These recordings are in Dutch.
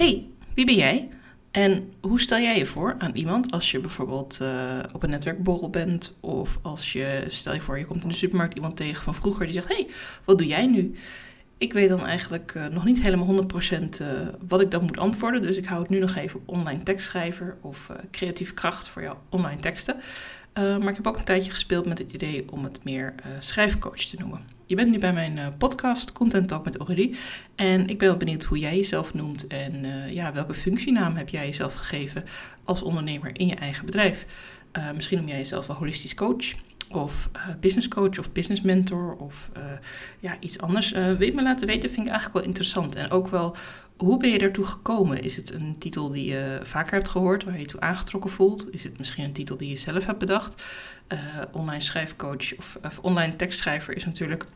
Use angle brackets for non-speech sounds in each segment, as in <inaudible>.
hey, wie ben jij? En hoe stel jij je voor aan iemand als je bijvoorbeeld uh, op een netwerkborrel bent of als je, stel je voor, je komt in de supermarkt iemand tegen van vroeger die zegt, hey, wat doe jij nu? Ik weet dan eigenlijk uh, nog niet helemaal 100% uh, wat ik dan moet antwoorden, dus ik hou het nu nog even op online tekstschrijver of creatieve kracht voor jouw online teksten. Uh, maar ik heb ook een tijdje gespeeld met het idee om het meer uh, schrijfcoach te noemen. Je bent nu bij mijn uh, podcast Content Talk met Aurélie. En ik ben wel benieuwd hoe jij jezelf noemt en ja, welke functienaam heb jij jezelf gegeven als ondernemer in je eigen bedrijf. misschien noem jij jezelf wel holistisch coach of business coach of business mentor of ja, iets anders. wil je me laten weten, vind ik eigenlijk wel interessant. En ook wel hoe ben je ertoe gekomen? Is het een titel die je vaker hebt gehoord, waar je je toe aangetrokken voelt? Is het misschien een titel die je zelf hebt bedacht? Uh, online schrijfcoach of, of, online tekstschrijver is natuurlijk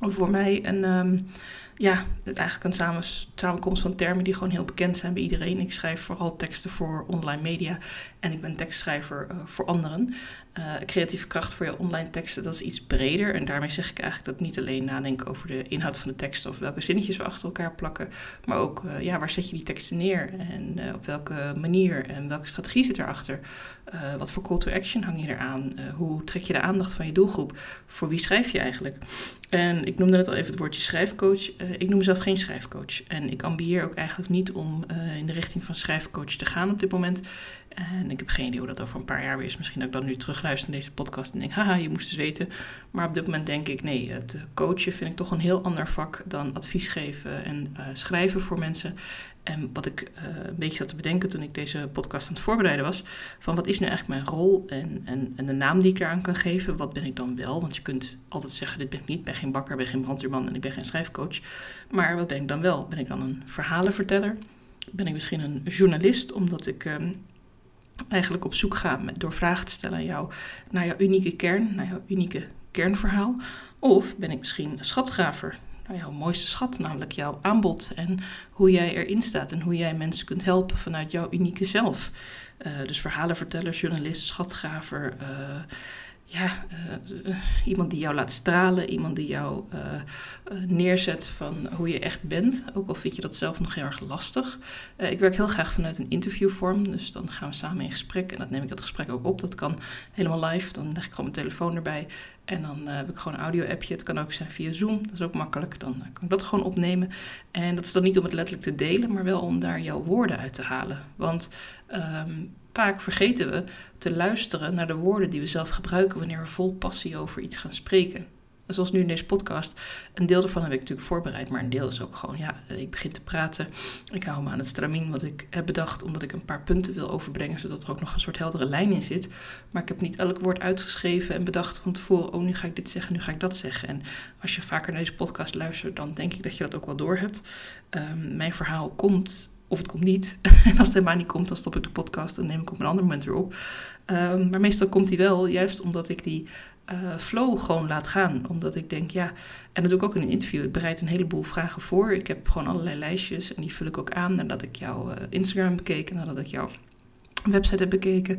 voor mij een, um, ja, eigenlijk een samen, samenkomst van termen die gewoon heel bekend zijn bij iedereen. Ik schrijf vooral teksten voor online media en ik ben tekstschrijver uh, voor anderen. Uh, creatieve kracht voor je online teksten, dat is iets breder. En daarmee zeg ik eigenlijk dat niet alleen nadenk over de inhoud van de teksten of welke zinnetjes we achter elkaar plakken, maar ook uh, ja, waar zet je die teksten neer en op welke manier en welke strategie zit erachter. wat voor call to action hang je eraan? hoe trek je de aandacht van je doelgroep? Voor wie schrijf je eigenlijk? En ik noemde net al even het woordje schrijfcoach. ik noem mezelf geen schrijfcoach. En ik ambieer ook eigenlijk niet om in de richting van schrijfcoach te gaan op dit moment. En ik heb geen idee hoe dat over een paar jaar weer is. Misschien dat ik dan nu terugluister naar deze podcast en denk, haha, je moest eens weten. Maar op dit moment denk ik, nee, het coachen vind ik toch een heel ander vak dan advies geven en uh, schrijven voor mensen. En wat ik uh, een beetje zat te bedenken toen ik deze podcast aan het voorbereiden was, van wat is nu eigenlijk mijn rol en, en, en de naam die ik eraan kan geven, wat ben ik dan wel? Want je kunt altijd zeggen, dit ben ik niet, ik ben geen bakker, ben geen brandweerman en ik ben geen schrijfcoach. Maar wat ben ik dan wel? Ben ik dan een verhalenverteller? Ben ik misschien een journalist, omdat ik... Um, eigenlijk op zoek gaan met, door vragen te stellen aan jou, naar jouw unieke kern, naar jouw unieke kernverhaal? Of ben ik misschien een schatgraver? Naar jouw mooiste schat, namelijk jouw aanbod en hoe jij erin staat en hoe jij mensen kunt helpen vanuit jouw unieke zelf. Uh, dus verhalenverteller, journalist, schatgraver. Uh, ja, uh, iemand die jou laat stralen, iemand die jou neerzet van hoe je echt bent. Ook al vind je dat zelf nog heel erg lastig. ik werk heel graag vanuit een interviewvorm, dus dan gaan we samen in gesprek. En dat neem ik dat gesprek ook op. Dat kan helemaal live. Dan leg ik gewoon mijn telefoon erbij. En dan heb ik gewoon een audio-appje. Het kan ook zijn via Zoom. Dat is ook makkelijk. Dan kan ik dat gewoon opnemen. En dat is dan niet om het letterlijk te delen, maar wel om daar jouw woorden uit te halen. Want um, vaak vergeten we te luisteren naar de woorden die we zelf gebruiken wanneer we vol passie over iets gaan spreken. Zoals nu in deze podcast. Een deel daarvan heb ik natuurlijk voorbereid, maar een deel is ook gewoon, ja, ik begin te praten. Ik hou me aan het stramien wat ik heb bedacht, omdat ik een paar punten wil overbrengen, zodat er ook nog een soort heldere lijn in zit. Maar ik heb niet elk woord uitgeschreven en bedacht van tevoren, oh, nu ga ik dit zeggen, nu ga ik dat zeggen. En als je vaker naar deze podcast luistert, dan denk ik dat je dat ook wel doorhebt. Um, mijn verhaal komt of het komt niet. <laughs> en als het helemaal niet komt, dan stop ik de podcast en neem ik op een ander moment weer op. Um, maar meestal komt die wel, juist omdat ik die uh, flow gewoon laat gaan. Omdat ik denk, ja, en dat doe ik ook in een interview. Ik bereid een heleboel vragen voor. Ik heb gewoon allerlei lijstjes en die vul ik ook aan nadat ik jouw uh, Instagram bekeken, nadat ik jouw website heb bekeken.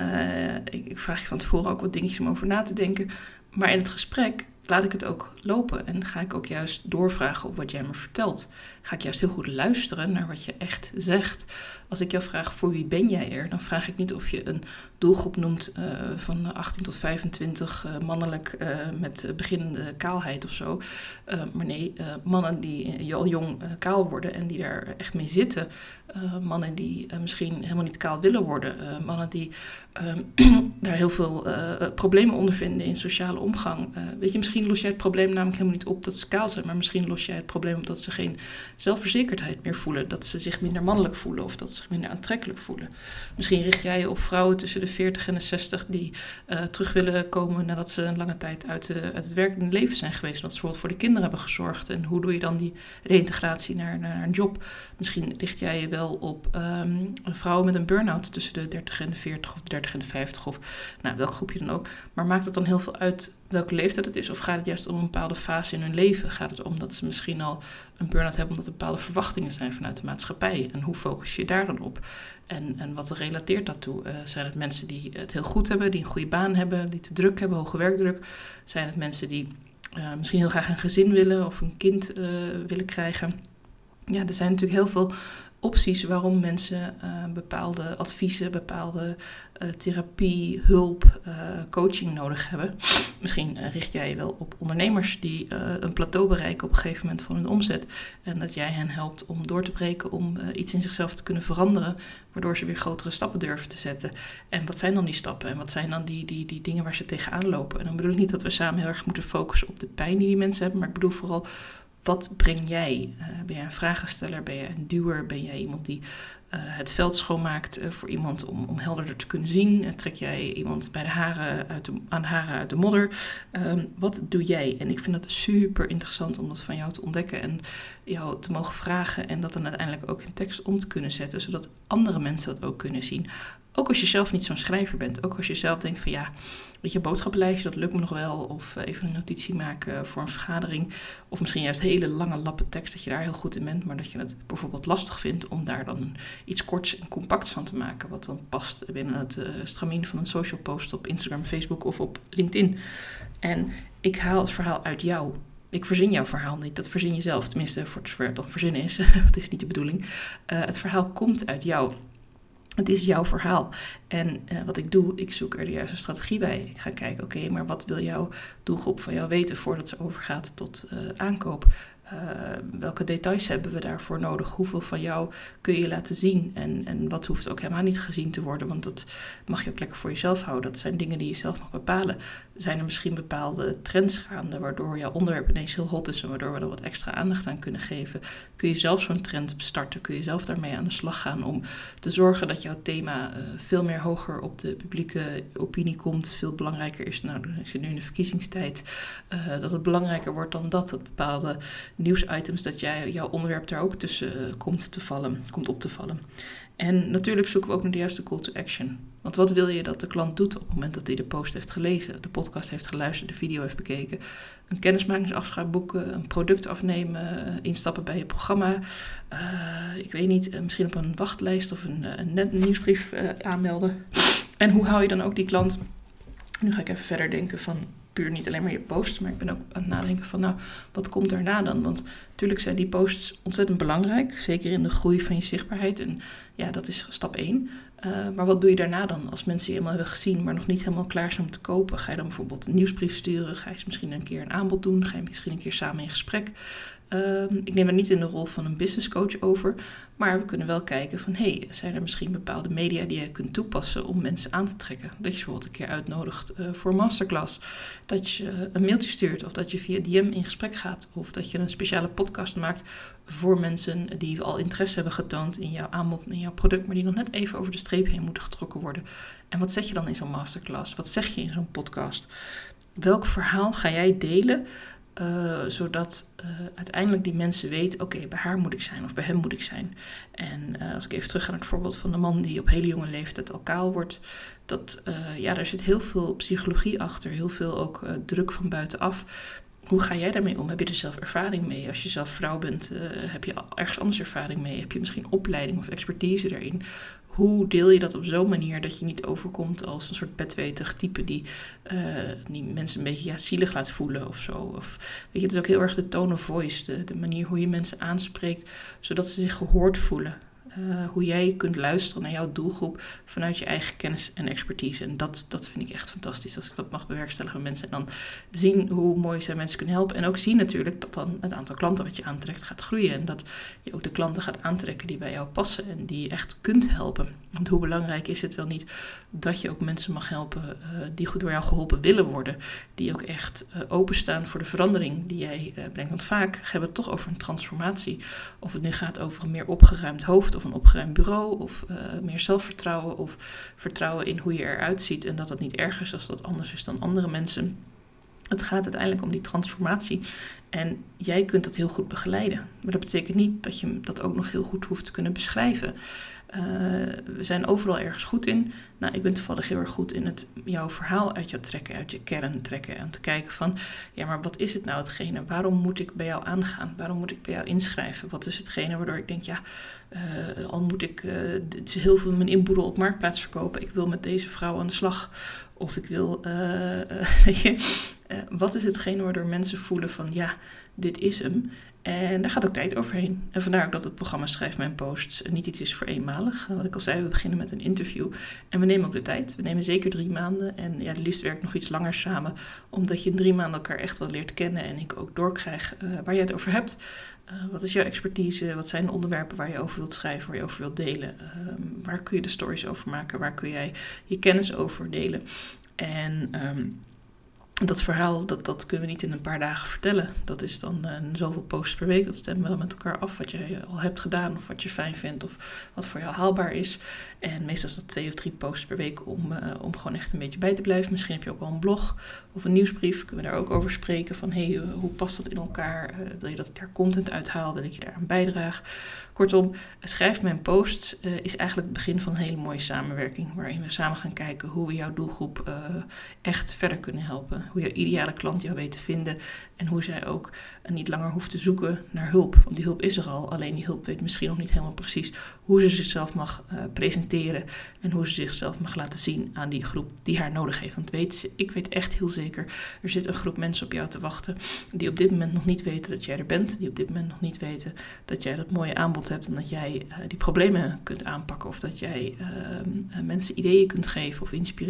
Uh, ik, ik, vraag je van tevoren ook wat dingetjes om over na te denken. Maar in het gesprek laat ik het ook lopen en ga ik ook juist doorvragen op wat jij me vertelt. Ga ik juist heel goed luisteren naar wat je echt zegt. Als ik jou vraag voor wie ben jij er, dan vraag ik niet of je een doelgroep noemt uh, van 18 tot 25 uh, mannelijk met beginnende kaalheid of zo. maar nee, mannen die al jong kaal worden en die daar echt mee zitten. mannen die misschien helemaal niet kaal willen worden. mannen die ehm, <clears throat> daar heel veel problemen ondervinden in sociale omgang. weet je, misschien los jij het probleem namelijk helemaal niet op dat ze kaal zijn, maar misschien los jij het probleem op dat ze geen zelfverzekerdheid meer voelen. Dat ze zich minder mannelijk voelen of dat ze zich minder aantrekkelijk voelen. Misschien richt jij je op vrouwen tussen de 40 en de 60 die uh, terug willen komen nadat ze een lange tijd uit, de, uit het werkende leven zijn geweest. Dat ze bijvoorbeeld voor de kinderen hebben gezorgd. En hoe doe je dan die reïntegratie naar, naar een job? Misschien richt jij je wel op um, vrouwen met een burn-out tussen de 30 en de 40 of de 30 en de 50 of nou, welk groepje dan ook. Maar maakt het dan heel veel uit welke leeftijd het is? Of gaat het juist om een bepaalde fase in hun leven? Gaat het om dat ze misschien al een burn-out hebben omdat er bepaalde verwachtingen zijn vanuit de maatschappij? En hoe focus je daar dan op? En, en wat relateert dat toe? Uh, zijn het mensen die het heel goed hebben, die een goede baan hebben, die te druk hebben, hoge werkdruk? Zijn het mensen die uh, misschien heel graag een gezin willen of een kind uh, willen krijgen? ja, er zijn natuurlijk heel veel opties waarom mensen uh, bepaalde adviezen, bepaalde uh, therapie, hulp, uh, coaching nodig hebben. Misschien richt jij je wel op ondernemers die een plateau bereiken op een gegeven moment van hun omzet. En dat jij hen helpt om door te breken, om iets in zichzelf te kunnen veranderen, waardoor ze weer grotere stappen durven te zetten. En wat zijn dan die stappen en wat zijn dan die, die, die dingen waar ze tegenaan lopen? En dan bedoel ik niet dat we samen heel erg moeten focussen op de pijn die die mensen hebben, maar ik bedoel vooral wat breng jij? Uh, ben jij een vragensteller? Ben jij een duwer? Ben jij iemand die uh, het veld schoonmaakt uh, voor iemand om, om helderder te kunnen zien? trek jij iemand bij de haren uit de, aan haren uit de modder? Um, wat doe jij? En ik vind het super interessant om dat van jou te ontdekken en jou te mogen vragen en dat dan uiteindelijk ook in tekst om te kunnen zetten, zodat andere mensen dat ook kunnen zien. Ook als je zelf niet zo'n schrijver bent. Ook als je zelf denkt van ja, weet je, boodschappenlijstje, dat lukt me nog wel. Of eh, even een notitie maken voor een vergadering. Of misschien juist hele lange lappen tekst, dat je daar heel goed in bent. Maar dat je het bijvoorbeeld lastig vindt om daar dan iets korts en compacts van te maken. Wat dan past binnen het uh, stramien van een social post op Instagram, Facebook of op LinkedIn. En ik haal het verhaal uit jou. Ik verzin jouw verhaal niet, dat verzin je zelf. Tenminste, voor het zover het dan verzinnen is. <laughs> dat is niet de bedoeling. Uh, het verhaal komt uit jou. Het is jouw verhaal. En uh, wat ik doe, ik zoek er de juiste strategie bij. Ik ga kijken, oké, maar wat wil jouw doelgroep van jou weten voordat ze overgaat tot uh, aankoop? Uh, welke details hebben we daarvoor nodig? Hoeveel van jou kun je laten zien? En, en wat hoeft ook helemaal niet gezien te worden? Want dat mag je ook lekker voor jezelf houden. Dat zijn dingen die je zelf mag bepalen. Zijn er misschien bepaalde trends gaande waardoor jouw onderwerp ineens heel hot is en waardoor we er wat extra aandacht aan kunnen geven? Kun je zelf zo'n trend starten? Kun je zelf daarmee aan de slag gaan om te zorgen dat jouw thema uh, veel meer hoger op de publieke opinie komt? Veel belangrijker is, nou, ik zit nu in de verkiezingstijd, uh, dat het belangrijker wordt dan dat, dat bepaalde nieuwsitems, dat jij, jouw onderwerp daar ook tussen uh, komt, te vallen, komt op te vallen. En natuurlijk zoeken we ook naar de juiste call to action. Want wat wil je dat de klant doet op het moment dat hij de post heeft gelezen, de podcast heeft geluisterd, de video heeft bekeken, een kennismakingsafspraak boeken, een product afnemen, instappen bij je programma, uh, ik weet niet, misschien op een wachtlijst of een, een, net nieuwsbrief aanmelden. En hoe hou je dan ook die klant? Nu ga ik even verder denken van puur niet alleen maar je posts, maar ik ben ook aan het nadenken van, nou, wat komt daarna dan? Want natuurlijk zijn die posts ontzettend belangrijk, zeker in de groei van je zichtbaarheid. En ja, dat is stap 1. Uh, maar wat doe je daarna dan? Als mensen je helemaal hebben gezien, maar nog niet helemaal klaar zijn om te kopen, ga je dan bijvoorbeeld een nieuwsbrief sturen? Ga je misschien een keer een aanbod doen? Ga je misschien een keer samen in gesprek? Um, ik neem er niet in de rol van een business coach over, maar we kunnen wel kijken van hey, zijn er misschien bepaalde media die je kunt toepassen om mensen aan te trekken? Dat je bijvoorbeeld een keer uitnodigt uh, voor een masterclass, dat je een mailtje stuurt of dat je via DM in gesprek gaat of dat je een speciale podcast maakt voor mensen die al interesse hebben getoond in jouw aanbod en jouw product, maar die nog net even over de streep heen moeten getrokken worden. En wat zeg je dan in zo'n masterclass? Wat zeg je in zo'n podcast? Welk verhaal ga jij delen uh, zodat uh, uiteindelijk die mensen weten: oké, bij haar moet ik zijn of bij hem moet ik zijn. En uh, als ik even terug ga naar het voorbeeld van de man die op hele jonge leeftijd al kaal wordt, dat ja, daar zit heel veel psychologie achter, heel veel ook druk van buitenaf. Hoe ga jij daarmee om? Heb je er zelf ervaring mee? Als je zelf vrouw bent, heb je ergens anders ervaring mee? Heb je misschien opleiding of expertise daarin? hoe deel je dat op zo'n manier dat je niet overkomt als een soort bedwetig type die, uh, die mensen een beetje ja, zielig laat voelen of zo. Of, weet je, het is ook heel erg de tone of voice, de manier hoe je mensen aanspreekt, zodat ze zich gehoord voelen. Uh, hoe jij kunt luisteren naar jouw doelgroep vanuit je eigen kennis en expertise. En dat, dat vind ik echt fantastisch als ik dat mag bewerkstelligen met mensen. En dan zien hoe mooi zij mensen kunnen helpen. En ook zien natuurlijk dat dan het aantal klanten wat je aantrekt gaat groeien. En dat je ook de klanten gaat aantrekken die bij jou passen en die je echt kunt helpen. Want hoe belangrijk is het wel niet dat je ook mensen mag helpen uh, die door jou geholpen willen worden. Die ook echt uh, openstaan voor de verandering die jij brengt. Want vaak hebben we het toch over een transformatie. Of het nu gaat over een meer opgeruimd hoofd of een opgeruimd bureau of uh, meer zelfvertrouwen of vertrouwen in hoe je eruit ziet en dat het niet erg is als dat anders is dan andere mensen. Het gaat uiteindelijk om die transformatie en jij kunt dat heel goed begeleiden. Maar dat betekent niet dat je dat ook nog heel goed hoeft te kunnen beschrijven. Uh, we zijn overal ergens goed in. Nou, ik ben toevallig heel erg goed in het jouw verhaal uit jou trekken, uit je kern trekken. En te kijken van, ja, maar wat is het nou hetgene? Waarom moet ik bij jou aangaan? Waarom moet ik bij jou inschrijven? Wat is hetgene waardoor ik denk, ja, uh, al moet ik uh, heel veel mijn inboedel op marktplaats verkopen. Ik wil met deze vrouw aan de slag. Of ik wil, <laughs> weet je, wat is hetgene waardoor mensen voelen van, ja, dit is hem. En daar gaat ook tijd overheen. En vandaar ook dat het programma Schrijf Mijn Posts niet iets is voor eenmalig. Wat ik al zei, we beginnen met een interview. En we nemen ook de tijd. We nemen zeker drie maanden. En ja, het liefst werkt nog iets langer samen. Omdat je in drie maanden elkaar echt wel leert kennen. En ik ook doorkrijg waar je het over hebt. Uh, wat is jouw expertise? Wat zijn de onderwerpen waar je over wilt schrijven, waar je over wilt delen? Uh, waar kun je de stories over maken? Waar kun jij je kennis over delen? En um, dat verhaal, dat, dat kunnen we niet in een paar dagen vertellen. Dat is dan uh, zoveel posts per week. Dat stemmen we dan met elkaar af wat je al hebt gedaan of wat je fijn vindt of wat voor jou haalbaar is. En meestal is dat twee of drie posts per week om, uh, om gewoon echt een beetje bij te blijven. Misschien heb je ook wel een blog of een nieuwsbrief. Kunnen we daar ook over spreken van hey, uh, hoe past dat in elkaar? wil je dat ik daar content uithaal? Wil ik je daar aan bijdraag? Kortom, schrijf mijn posts is eigenlijk het begin van een hele mooie samenwerking. Waarin we samen gaan kijken hoe we jouw doelgroep echt verder kunnen helpen hoe je ideale klant jou weet te vinden en hoe zij ook niet langer hoeft te zoeken naar hulp. Want die hulp is er al, alleen die hulp weet misschien nog niet helemaal precies hoe ze zichzelf mag uh, presenteren en hoe ze zichzelf mag laten zien aan die groep die haar nodig heeft. Want weet, ik weet echt heel zeker, er zit een groep mensen op jou te wachten die op dit moment nog niet weten dat jij er bent, die op dit moment nog niet weten dat jij dat mooie aanbod hebt en dat jij uh, die problemen kunt aanpakken of dat jij uh, mensen ideeën kunt geven of inspireren